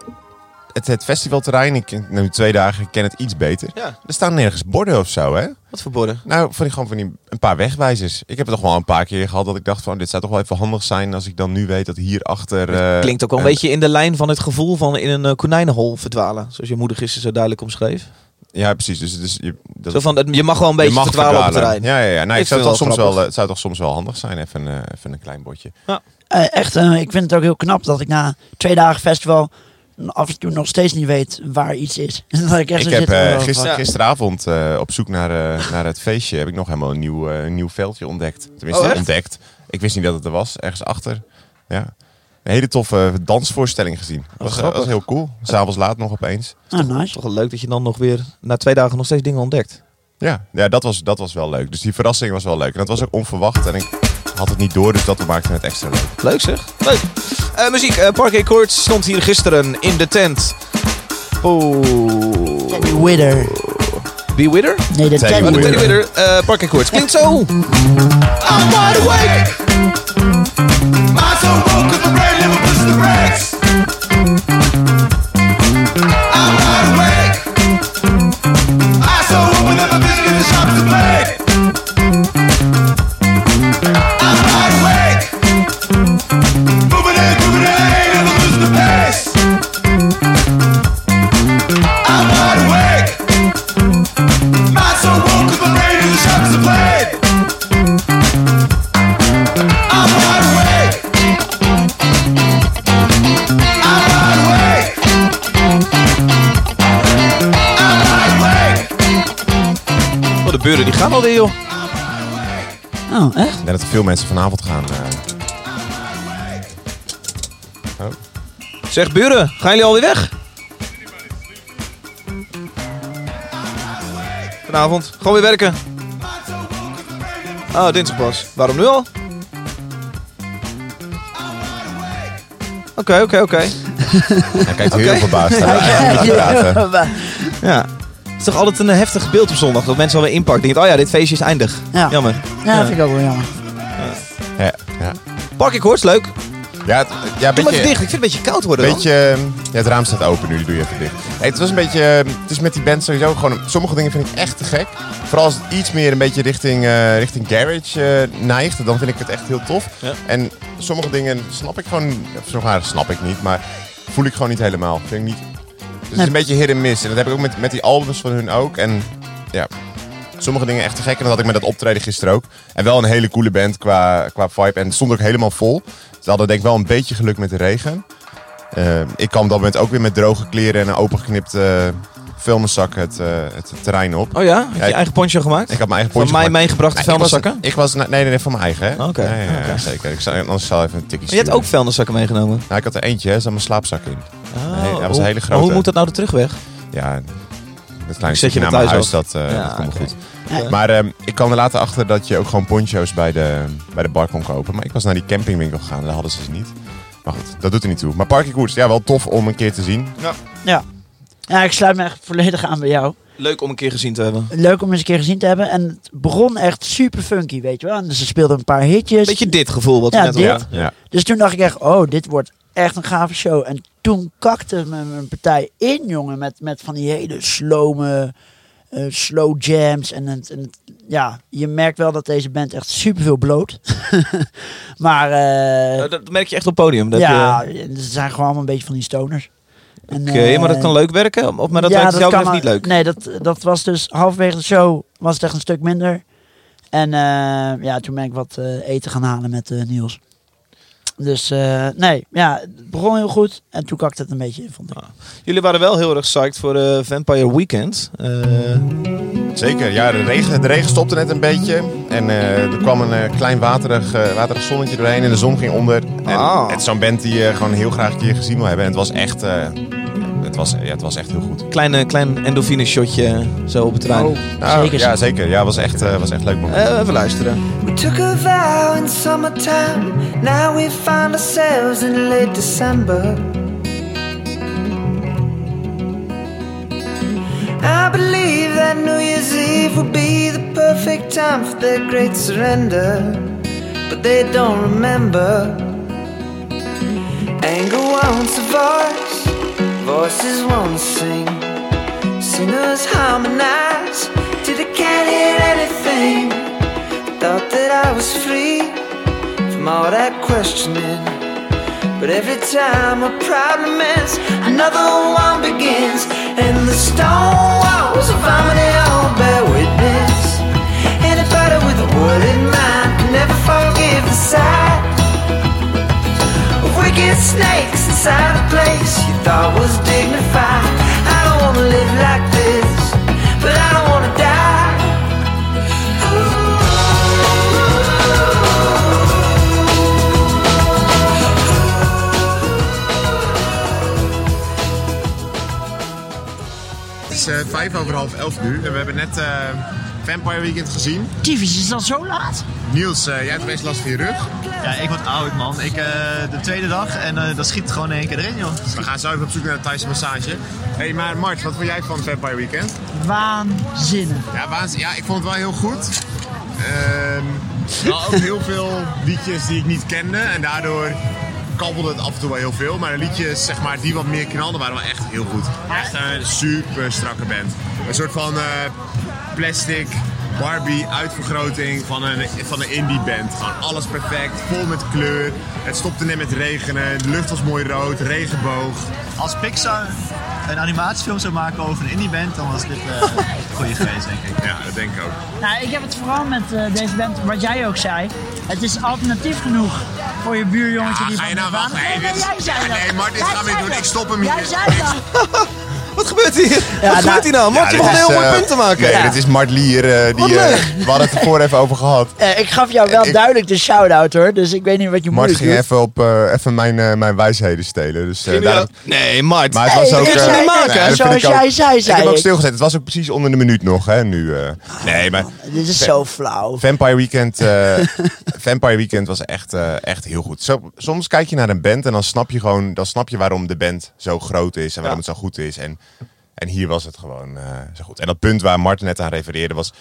het, festivalterrein, ik ken nu twee dagen, ik ken het iets beter. Ja, Er staan nergens borden of zo, hè? wat voor borden? Nou, van die, gewoon van die, een paar wegwijzers. Ik heb het toch wel een paar keer gehad dat ik dacht van... dit zou toch wel even handig zijn als ik dan nu weet dat hierachter... eh Klinkt ook wel een een- beetje in de lijn van het gevoel van in een eh, konijnenhol verdwalen. Zoals je moeder gisteren zo duidelijk omschreef. Ja, precies. Dus, dus je, dat, Zo van, het- je mag wel een je beetje mag verdwalen op het terrein. Ja, ja, ja. Nou, Ik ik zou het, wel soms wel, grappig. eh, het zou toch soms wel handig zijn, even, een, even een klein bordje. Eh, echt, eh, ik vind het ook heel knap dat ik na twee dagen festival af en toe nog steeds niet weet waar iets is. dat ik echt Ik heb zit, eh, oh, gister- gisteravond eh, op zoek naar, eh, naar het feestje... heb ik nog helemaal een nieuw, een nieuw veldje ontdekt. Tenminste, Oh, ontdekt. Ik wist niet dat het er was, ergens achter. Ja. Een hele toffe dansvoorstelling gezien. Dat was, was heel cool. S'avonds laat nog opeens. Ah, nice. Toch wel leuk dat je dan nog weer na twee dagen nog steeds dingen ontdekt. Ja, ja dat, was, dat was wel leuk. Dus die verrassing was wel leuk. En dat was ook onverwacht. En ik had het niet door, dus dat maakte het extra leuk. Leuk zeg. Leuk. Eh, muziek. eh Parquet Courts stond hier gisteren in de tent. Oeh. Teddy Widder. Be Widder? Nee, de Teddy Teddy Oh, de Widder. Teddy Widder. eh Parquet Courts. Klinkt zo. I'm wide awake. My soul woke my brain never pushed the brakes. Gaan alweer joh. Oh, echt? Ik denk dat er veel mensen vanavond gaan. eh. Zeg buren, gaan jullie alweer weg? Vanavond. Gewoon weer werken. Oh, dinsdag pas. Waarom nu al? Oké, oké, oké. Hij kijkt heel Oké. verbaasd. praten. Ja. Het is toch altijd een heftig beeld op zondag. Dat mensen alweer inpakken. Denken, oh ja, dit feestje is eindig. Ja. Jammer. Ja, dat vind ik ook wel jammer. Ja, ja. Park ik hoort, leuk. Ja, het, ja, beetje, dicht. Ik vind het een beetje koud worden beetje, ehm, ja, het raam staat open nu, die doe je even dicht. Hey, het was een beetje, ehm, het is met die band sowieso gewoon, sommige dingen vind ik echt te gek. Vooral als het iets meer een beetje richting, eh, richting garage eh, neigt, dan vind ik het echt heel tof. Ja. En sommige dingen snap ik gewoon, of snap ik niet, maar voel ik gewoon niet helemaal. Vind ik niet, dus het is een beetje hit en miss. En dat heb ik ook met, met die albums van hun ook. En ja, sommige dingen echt te gek. En dat had ik met dat optreden gisteren ook. En wel een hele coole band qua, qua vibe. En het stond ook helemaal vol. Ze hadden denk ik wel een beetje geluk met de regen. Eh, ik kwam op dat moment ook weer met droge kleren en een opengeknipte vuilniszak het, eh, het terrein op. Oh ja? Heb je Ja, je eigen poncho gemaakt? Ik had mijn eigen Van poncho mij gemaakt. meegebrachte Nou, ik was- vuilniszakken? Ik was, nee, nee, nee, van mijn eigen. Hè? Oké, Ja, ja, ja, oké. zeker. Ik zal, anders zal ik even een tikje Maar je hebt ook vuilniszakken meegenomen. Nou, ik had er eentje, hè. Er zat mijn slaapzak in. Oh, Nee, dat was hoe- een hele maar grote. hoe moet dat nou de terugweg? Ja, dat kleine stukje naar mijn huis, dat, eh Ja, dat komt goed. Ja. Maar ehm, ik kwam er later achter dat je ook gewoon poncho's bij de, bij de bar kon kopen. Maar ik was naar die campingwinkel gegaan en daar hadden ze ze niet. Maar goed, dat doet er niet toe. Maar Parky Koers, ja, wel tof om een keer te zien. Ja. ja, ik sluit me echt volledig aan bij jou. Leuk om een keer gezien te hebben. Leuk om eens een keer gezien te hebben. En het begon echt super funky, weet je wel. En ze speelden een paar hitjes. Beetje dit gevoel wat we Ja, net dit. hadden. Ja. Dus toen dacht ik echt, oh, dit wordt echt een gave show. En toen kakte mijn, partij in, jongen. Met, met van die hele slome, eh, slow jams. En, en het- ja, je merkt wel dat deze band echt super veel bloot. maar eh, Eh, Dat merk je echt op het podium. Dat ja, ze zijn gewoon allemaal een beetje van die stoners. En, Oké, eh, maar dat kan leuk werken? Of, maar dat ja, kan betreft niet leuk? Nee, dat, dat was dus halverwege de show was het echt een stuk minder. En ja, toen ben ik wat eten gaan halen met Niels. Dus eh, nee, ja, het begon heel goed. En toen kakte het een beetje in, vond ik. Jullie waren wel heel erg psyched voor de Vampire Weekend. Eh, Zeker, ja, de regen, de regen stopte net een beetje. En eh, er kwam een klein waterig, eh, waterig zonnetje doorheen en de zon ging onder. En Ah. het is zo'n band die je gewoon heel graag een keer gezien wil hebben. En het was echt, eh, het was, ja, het was echt heel goed. kleine, klein endorfine shotje zo op het terrein. Oh, Nou, zeker. Ja, zeker. Ja, was echt, eh, was echt leuk moment. Eh, even luisteren. We took a vow in summertime. Now we find ourselves in late December. I believe that New Year's Eve will be the perfect time for their great surrender. But they don't remember. Anger wants a voice, voices won't sing. Singers harmonize till they can't hear anything. Thought that I was free from all that questioning. But every time a problem ends, another one begins. And the stone walls of harmony all bear witness. Anybody with a in mind can never forgive the sight of wicked snakes inside a place thought was dignified. I don't wanna live like this, but I don't wanna die. Het is eh, vijf over half elf nu en we hebben net eh, Vampire Weekend gezien. Tyfus, is dat zo laat? Niels, eh, jij hebt best last van je rug. Ja, ik word oud, man. Ik, eh, de tweede dag en eh, dat schiet gewoon in één keer erin, joh. We gaan zo even op zoek naar een Thaise massage. Hé, hey, maar Mart, wat vond jij van Vampire Weekend? Waanzinnig. Ja, waanzin- ja, ik vond het wel heel goed. Ehm wel ook heel veel liedjes die ik niet kende en daardoor kabbelde het af en toe wel heel veel. Maar de liedjes zeg maar, die wat meer knalden waren wel echt heel goed. Echt een super strakke band. Een soort van eh, plastic Barbie uitvergroting van een, van een indie band. Gewoon alles perfect, vol met kleur. Het stopte net met regenen, de lucht was mooi rood, regenboog. Als Pixar een animatiefilm zou maken over een indieband, dan was dit eh een goede geweest, denk ik. Ja, dat denk ik ook. Nou, ik heb het vooral met eh, deze band, wat jij ook zei. Het is alternatief genoeg voor je buurjongetje Ja, die ga je van nou wachten? Nee, jij zei Ja, dat. nee, Mart, dit Jij gaan we niet zei doen. Ik stop hem Jij hier. zei dat. Wat gebeurt hier? Ja, Wat gebeurt nou- hier nou? Mart, je begon heel mooi punt te maken. Nee, Ja. dit is Mart Lier. eh, die, eh, we hadden het ervoor even over gehad. Eh, ik gaf jou wel duidelijk de shout-out hoor, dus ik weet niet wat je Mart moeilijk ging even, op, eh, even mijn, eh, mijn wijsheden stelen. Dus, eh, Nee, Mart. maar het was ook... eh, niet maken, zoals jij zei, zei Ik heb ook stilgezet. Het was ook precies onder de minuut nog, hè, nu. eh. nee, maar Dit is zo flauw. Vampire Weekend, eh, Vampire Weekend was echt, eh, echt heel goed. Zo, soms kijk je naar een band en dan snap je gewoon, dan snap je waarom de band zo groot is en waarom het zo goed is. En, en hier was het gewoon eh, zo goed. En dat punt waar Martin net aan refereerde was.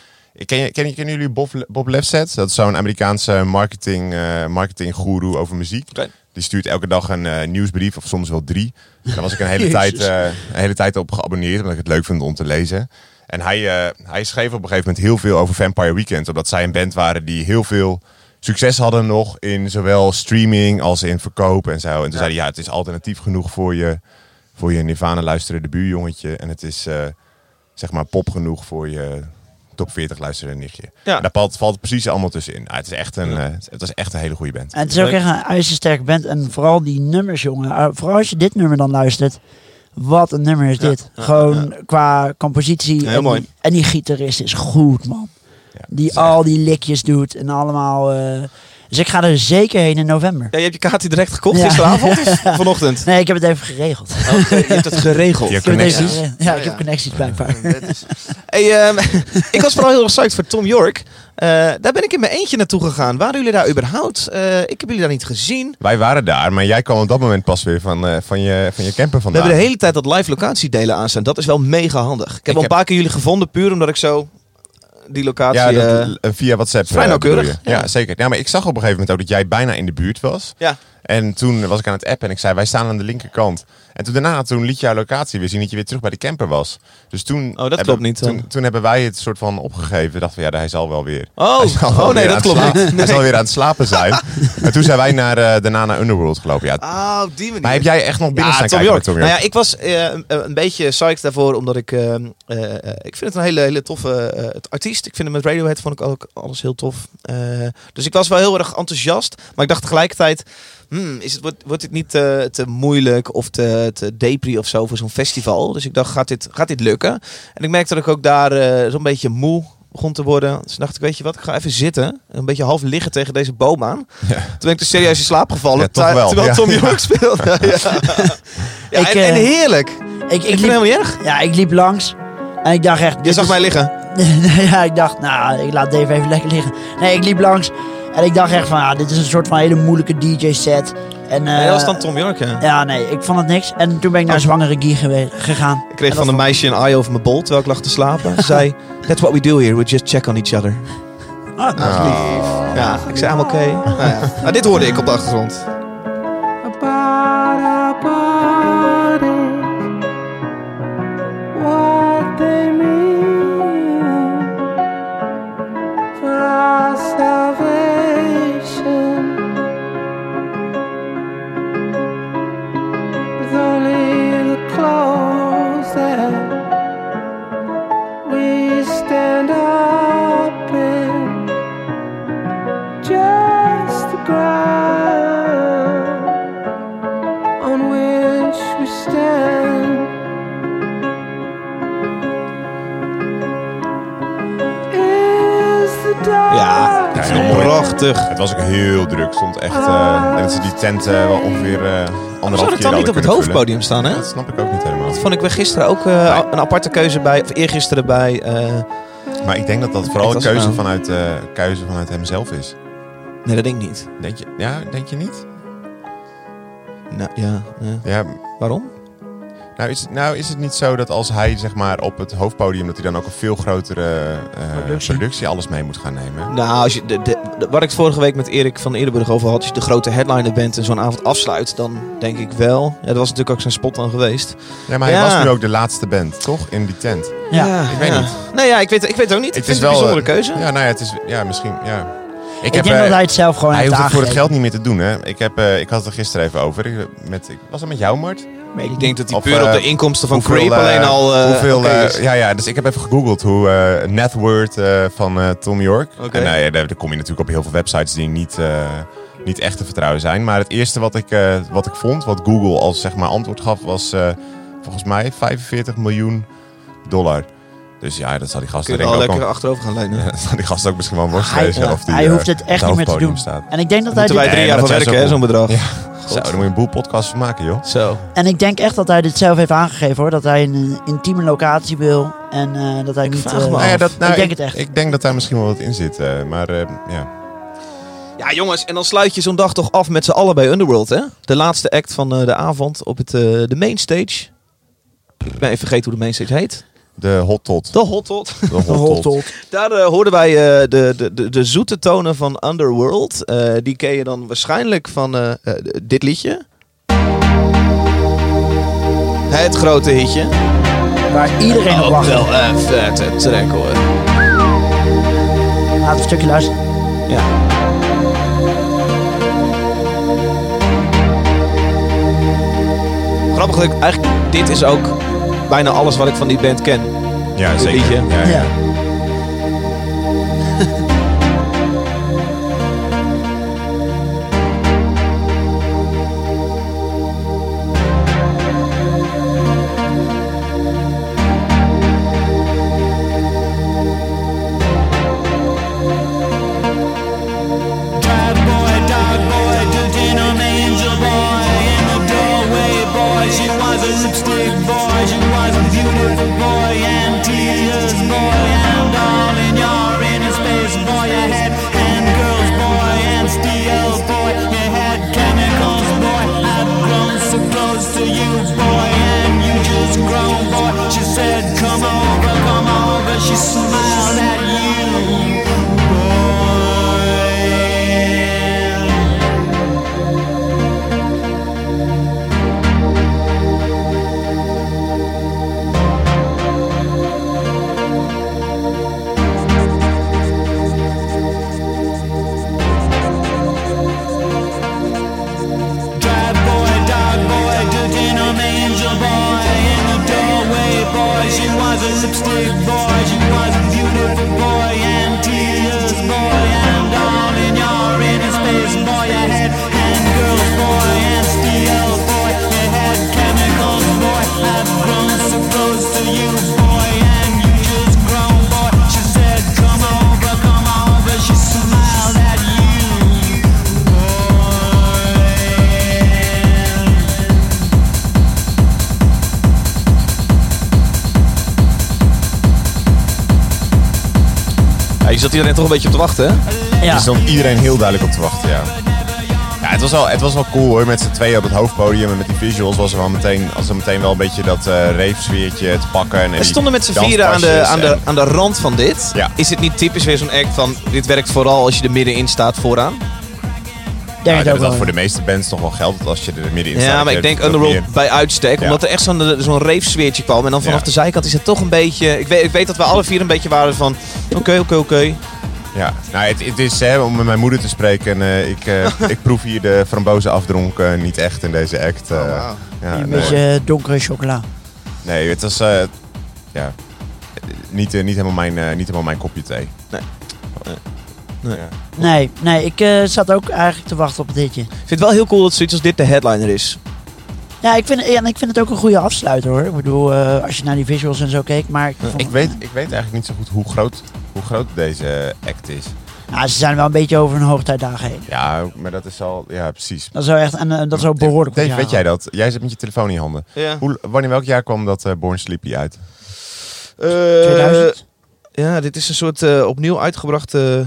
Ken, je- ken, kennen jullie Bob, Bob Lefset? Dat is zo'n Amerikaanse marketing, eh marketing guru over muziek. Die stuurt elke dag een eh, nieuwsbrief, of soms wel drie. Daar was ik een hele, tijd, een hele tijd op geabonneerd, omdat ik het leuk vind om te lezen. En hij, hij schreef op een gegeven moment heel veel over Vampire Weekend. Omdat zij een band waren die heel veel succes hadden nog in zowel streaming als in verkoop en zo. En toen zei hij, ja, het is alternatief genoeg voor je, voor je Nirvana luisterende buurjongetje. En het is, eh, zeg maar, pop genoeg voor je top 40 luisterende nichtje. Ja. En daar valt, valt precies allemaal tussenin. Ah, het, is echt een, eh, het was echt een hele goede band. En het is ook echt een ijzersterke band. En vooral die nummers, jongen. Uh, vooral als je dit nummer dan luistert. Wat een nummer is Ja, dit. ja, Gewoon qua compositie. Heel en, mooi. Die, en die gitarist is goed, man. Die is al die likjes doet en allemaal... dus ik ga er zeker heen in november. Ja, je hebt je kaartje direct gekocht Ja. gisteravond of vanochtend? Nee, ik heb het even geregeld. Oké, je hebt het geregeld. Je connecties. geregeld. Ja, ik heb ja. connecties blijkbaar. Hey, ehm, ik was vooral heel erg psyched voor Tom York. Eh, daar ben ik in mijn eentje naartoe gegaan. Waren jullie daar überhaupt? Eh, ik heb jullie daar niet gezien. Wij waren daar, maar jij kwam op dat moment pas weer van, eh, van, je, van je camper We vandaan. hebben de hele tijd dat live locatiedelen aanstaan. Dat is wel mega handig. Ik heb al een heb- paar keer jullie gevonden, puur omdat ik zo die locatie... Ja, dat, eh, eh, via WhatsApp. vrij eh, nauwkeurig, ja. Ja. zeker. Ja, maar ik zag op een gegeven moment ook dat jij bijna in de buurt was. ja. En toen was ik aan het appen en ik zei, wij staan aan de linkerkant. En toen daarna, toen liet jouw locatie weer zien dat je weer terug bij de camper was. Dus toen, dat hebben, klopt niet, dan. Toen, toen hebben wij het soort van opgegeven. Dachten we, ja, hij zal wel weer. Oh, oh nee, dat klopt niet. Hij zal weer aan het slapen zijn. en toen zijn wij naar, eh, daarna naar Underworld gelopen. Ja, op die manier. maar heb jij echt nog binnen Ja, staan Tom kijken York. Nou ja, ik was eh, een, beetje psyched daarvoor, omdat ik... eh, eh, eh, ik vind het een hele, hele toffe eh, het artiest. Ik vind hem met Radiohead vond ik ook alles heel tof. Eh, dus ik was wel heel erg enthousiast. Maar ik dacht tegelijkertijd... Hmm, is het, wordt, wordt dit niet te, te moeilijk of te, te depri of zo voor zo'n festival? Dus ik dacht, gaat dit, gaat dit lukken? En ik merkte dat ik ook daar eh, zo'n beetje moe begon te worden. Dus dacht ik, weet je wat, ik ga even zitten. Een beetje half liggen tegen deze boom aan. Toen ben ik dus serieus in slaap gevallen. Ja, wel, Terwijl ja. Tom York speelde. ja. Ik, en, en eh, heerlijk. Ik, Ik, liep, helemaal erg. ja, ik liep langs. En ik dacht echt... Je zag is- mij liggen. ja, ik dacht, nou, ik laat Dave even lekker liggen. Nee, ik liep langs. En ik dacht echt van, ja, dit is een soort van hele moeilijke DJ-set. En, Nee, eh, dat was dan Tom York, ja. Ja, nee, ik vond het niks. En toen ben ik naar Oh. Zwangere Guy gegaan. Ik kreeg van een meisje een eye over mijn bol terwijl ik lag te slapen. Ze zei, that's what we do here, we just check on each other. Ah, dat is lief. Ja, ik zei, oké. Nou ja. Nou, dit hoorde ik op de achtergrond. Prachtig. Het was ook heel druk. Stond echt, en dat ze die tent eh, wel ongeveer eh anderhalf Zou keer het dan niet op het vullen. hoofdpodium staan, hè? Dat snap ik ook niet helemaal. Dat vond ik weer gisteren ook een aparte keuze bij, of eergisteren bij... Maar ik denk dat dat vooral een keuze nou- vanuit, keuze vanuit hemzelf is. nee, dat denk ik niet. Denk je, ja, denk je niet? Nou, ja, ja. Ja, Waarom? Nou is, het, nou is het niet zo dat als hij zeg maar op het hoofdpodium... dat hij dan ook een veel grotere eh, Productie. productie. alles mee moet gaan nemen? Nou, als je de, de, de- wat ik vorige week met Erik van Eerdenburg over had, als je de grote headliner bent en zo'n avond afsluit, dan denk ik wel. Ja, dat was natuurlijk ook zijn spot dan geweest. Ja, maar hij Ja. was nu ook de laatste band, toch? In die tent. Ja. Ik weet ja. niet. Nee, ja, ik weet, ik weet het ook niet. Het ik vind is het een wel, bijzondere keuze. Ja, nou ja, het is... Ja, misschien... Ja. Ik, heb, denk eh, dat hij het zelf gewoon Hij heeft hoeft het voor het geld niet meer te doen, hè. Ik, heb, eh, ik had het er gisteren even over. Ik, met, ik, was dat met jou, Mart? Ik denk dat Of, puur op eh, de inkomsten van Hoeveel, Creep eh, alleen al eh, hoeveel, oké eh, is. ja, ja, dus ik heb even gegoogeld hoe eh net worth eh, van eh, Tom York. Oké. En nou ja, daar, kom je natuurlijk op heel veel websites die niet, eh, niet echt te vertrouwen zijn. Maar het eerste wat ik, eh, wat ik vond, wat Google als zeg maar antwoord gaf, was eh volgens mij 45 miljoen dollar. Dus ja, dat zal die gasten Kun je denk wel ik ook lekker achterover gaan leunen. Ja, dat zal die gasten ook misschien wel een worst Hij, die, eh, hoeft het echt het niet meer te doen. Staat. En ik denk dat hij Moeten dit, wij drie jaar dat werken, hè, zo'n bedrag. Ja. Zo, daar moet je een boel podcasts van maken, joh. Zo. en ik denk echt dat hij dit zelf heeft aangegeven hoor. Dat hij een intieme locatie wil. En eh, dat hij niet... vraag eh, me af. Nou ja, dat, nou, ik denk ik, het echt. Ik denk dat daar misschien wel wat in zit. eh, maar eh, ja, Ja, jongens, en dan sluit je zo'n dag toch af met z'n allen bij Underworld, hè? De laatste act van eh, de avond op het, eh, de mainstage. Ik ben even vergeten hoe de mainstage heet. De hot tot. De Hot Tot. De hot hot tot. Daar eh, hoorden wij eh, de, de, de, de zoete tonen van Underworld. Eh, die ken je dan waarschijnlijk van dit liedje. Het grote hitje. Waar iedereen op Ook wacht. wel een vette track hoor. Laten we een stukje luisteren. Ja. Grappig dat ik eigenlijk, dit is ook bijna alles wat ik van die band ken. Ja, zeker. ja. Ja. zat iedereen toch een beetje op te wachten, hè? Ja. Er stond iedereen heel duidelijk op te wachten, ja. Ja, het was wel, het was wel cool hoor, met z'n tweeën op het hoofdpodium en met die visuals was er wel meteen, was er meteen wel een beetje dat eh reefsfeertje te pakken. En We stonden met z'n vieren aan de, aan, de, en- aan de rand van dit. Ja. Is het niet typisch weer zo'n act van... Dit werkt vooral als je er middenin staat vooraan? Het ik ook denk dat wel. voor de meeste bands toch wel geldt als je er middenin staat. Ja, maar ik denk Underworld meer- bij uitstek. Ja. Omdat er echt zo'n zo'n reefsfeertje kwam. En dan vanaf Ja. de zijkant is het toch een beetje... Ik weet, ik weet dat we alle vier een beetje waren van... Oké, oké, oké. Ja, nou, het, het is hè, om met mijn moeder te spreken. eh, ik, eh, ik proef hier de frambozen afdronk eh, niet echt in deze act. eh. ja, Een beetje donkere chocola. Nee, het was eh, ja, niet, niet, helemaal mijn, niet helemaal mijn kopje thee. Nee. Nee. Nee. Nee, nee, ik eh, zat ook eigenlijk te wachten op het hitje. Ik vind het wel heel cool dat zoiets als dit de headliner is. Ja, ik vind, en ik vind het ook een goede afsluiter hoor. Ik bedoel, eh, als je naar die visuals en zo keek. Maar ik, vond- Ik, weet, ik weet eigenlijk niet zo goed hoe groot, hoe groot deze act is. Ja, ze zijn wel een beetje over hun hoogtijdagen heen. Ja, maar dat is al... Ja, precies. Dat is wel echt, en eh, dat is ook behoorlijk Dave, weet jij dat? Jij zit met je telefoon in je handen. Ja. Hoe, wanneer welk jaar kwam dat eh, Born Sleepy uit? 2000? Ja, dit is een soort eh, opnieuw uitgebrachte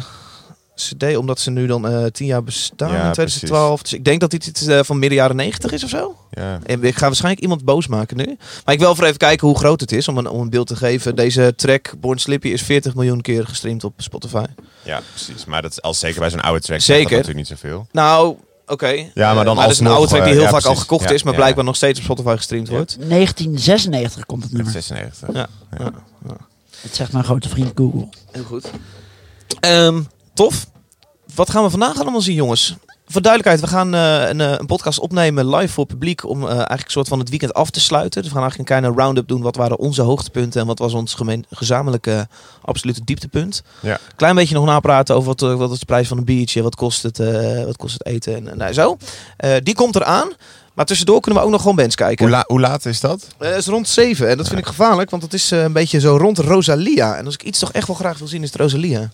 cd. Omdat ze nu dan eh tien jaar bestaan Ja, in 2012. Dus ik denk dat dit iets eh, van midden jaren 90 is of zo. Ja. En ik ga waarschijnlijk iemand boos maken nu. Maar ik wil voor even kijken hoe groot het is. Om een, om een beeld te geven. Deze track, Born Slippy, is 40 miljoen keer gestreamd op Spotify. Ja, precies. Maar dat is al zeker bij zo'n oude track. Zeker. Dat natuurlijk niet zoveel. Nou, oké. Ja, maar dan dat is een oude track die eh, heel ja, vaak al gekocht Ja, is. Maar ja. blijkbaar nog steeds op Spotify gestreamd Ja. wordt. 1996 komt het nummer. 96. Ja. ja. Het zegt mijn grote vriend Google. Heel goed. Ehm, tof. Wat gaan we vandaag allemaal zien, jongens? Voor duidelijkheid, we gaan eh, een, eh, een podcast opnemen live voor publiek om eh, eigenlijk een soort van het weekend af te sluiten. Dus we gaan eigenlijk een kleine round-up doen. Wat waren onze hoogtepunten en wat was ons gemeen, gezamenlijke absolute dieptepunt? Ja. Klein beetje nog napraten over wat, wat is de prijs van een biertje, wat kost het, wat kost het eten en, en nou, zo. Die komt eraan. Maar tussendoor kunnen we ook nog gewoon bands kijken. Hoe, la- hoe laat is dat? Het is rond 7 en dat vind ik gevaarlijk, want het is een beetje zo rond Rosalia. En als ik iets toch echt wel graag wil zien, is het Rosalia.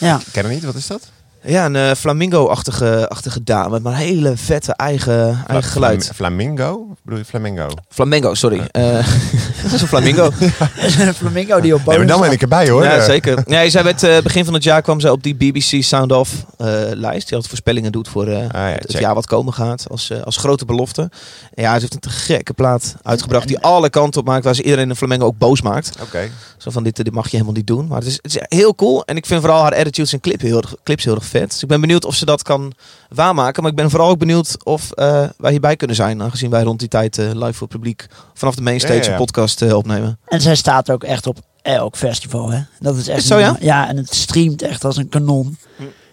Ja. Ik ken het niet, wat is dat? Ja, een eh, flamingo-achtige achtige dame, maar een hele vette eigen, eigen geluid. Flam- Flamingo? Bedoel je flamingo? Flamengo, sorry. Eh, dat is een flamingo. een flamingo die op Nee, bodem maar dan ben ik erbij hoor. Ja, zeker. Nee, zij werd, eh, begin van het jaar kwam zij op die BBC Sound Off eh, lijst. Die altijd voorspellingen doet voor eh, Ah, ja, het, jaar wat komen gaat. Als, als grote belofte. En ja, ze heeft een te gekke plaat uitgebracht die alle kanten op maakt. Waar ze iedereen in Flamengo ook boos maakt. Oké. Zo van, dit, dit mag je helemaal niet doen. Maar het is, het is heel cool. En ik vind vooral haar attitudes en clip heel, erg- clips heel erg vet. Dus ik ben benieuwd of ze dat kan waarmaken. Maar ik ben vooral ook benieuwd of eh, wij hierbij kunnen zijn. Aangezien wij rond die tijd eh, live voor het publiek vanaf de mainstage Ja, ja, ja. een podcast eh, opnemen. En zij staat ook echt op elk festival, hè. Dat is echt Is zo, ja? Ja, en het streamt echt als een kanon.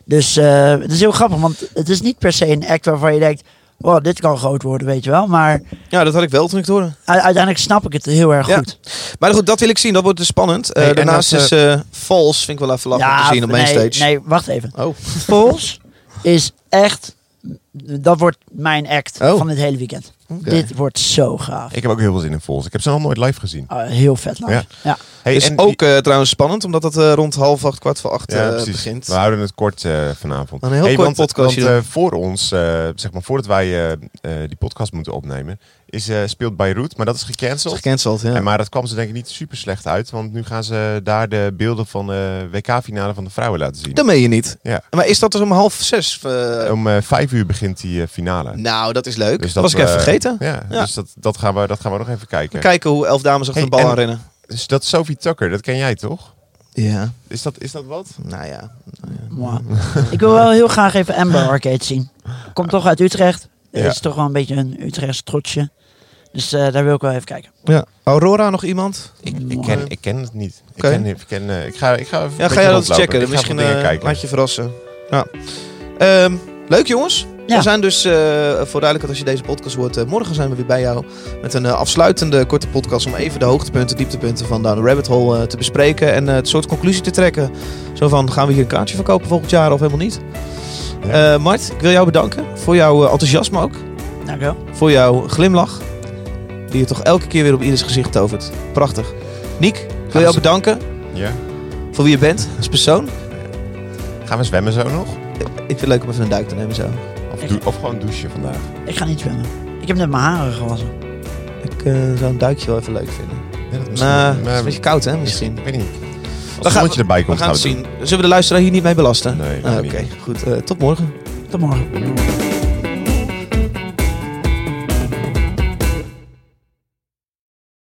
Dus eh, het is heel grappig, want het is niet per se een act waarvan je denkt... Oh, dit kan groot worden, weet je wel. Maar Ja, dat had ik wel toen ik het hoorde. u- uiteindelijk snap ik het heel erg Ja. goed. Maar goed, dat wil ik zien. Dat wordt dus spannend. Eh, daarnaast is eh Falls, vind ik wel even lachen te zien op nee, mainstage. nee, wacht even. Oh. Falls is echt... Dat wordt mijn act Oh. van dit hele weekend. Dit wordt zo gaaf. Ik heb ook heel veel zin in Vols. Ik heb ze nog nooit live gezien. Ah, heel vet live. Ja. Ja. Hey, is en ook eh, trouwens spannend, omdat het eh, rond half acht, kwart voor acht Ja, eh, precies. begint. We houden het kort eh, vanavond. Een heel kort want, podcastje Want, doen. eh, voor ons, eh, zeg maar, voordat wij eh, eh, die podcast moeten opnemen, is, eh, speelt Beirut, maar dat is gecanceld. Gecanceld, ja. En maar dat kwam ze denk ik niet super slecht uit, want nu gaan ze daar de beelden van de WK-finale van de vrouwen laten zien. Dat meen je niet. Ja. Maar is dat dus om half zes? eh? Om vijf uur begint die finale. nou, dat is leuk. Dus dat was ik even we- Ja, Ja. dus dat, dat, gaan we, dat gaan we nog even kijken. Kijken hoe elf dames achter Hey, de bal en- aanrennen. Dus dat is Sophie Tucker, dat ken jij toch? Ja. Is dat, is dat wat? Nou ja. Mwah. Ik wil wel heel graag even Amber Arcade zien. Komt toch uit Utrecht. Het Ja. is toch wel een beetje een Utrechts trotsje. Dus eh, daar wil ik wel even kijken. ja. Aurora nog iemand? Ik, ik, ken, ik ken het niet. Ik, Oké. ken, ik, ken, eh, ik, ga, ik ga even Ja, ga jij dat checken? Misschien eh, kijken. laat je verrassen. Ja. Ehm, leuk jongens. Ja. We zijn dus, eh, voor duidelijkheid als je deze podcast hoort, eh, morgen zijn we weer bij jou met een eh, afsluitende korte podcast om even de hoogtepunten, dieptepunten van Down the Rabbit Hole te bespreken en het soort conclusie te trekken. Zo van, gaan we hier een kaartje verkopen volgend jaar of helemaal niet? Ja. Eh, Mart, ik wil jou bedanken voor jouw enthousiasme ook, Dank je wel. voor jouw glimlach, die je toch elke keer weer op ieders gezicht tovert. Prachtig. Niek, ik wil jou ze- bedanken Ja? voor wie je bent als persoon. Gaan we zwemmen zo nog? Ik vind het leuk om even een duik te nemen zo. Of, dou- of gewoon douchen vandaag? Ik ga niet zwemmen. Ik heb net mijn haren gewassen. Ik eh, zou een duikje wel even leuk vinden. Dat Nou, het is een beetje koud hè, misschien. Ik weet niet. Als het gaan- zonnetje erbij We komt, gaan het we zien. Zullen we de luisteraar hier niet mee belasten? Nee, Ah, Oké, niet. goed. eh, tot morgen. Tot morgen.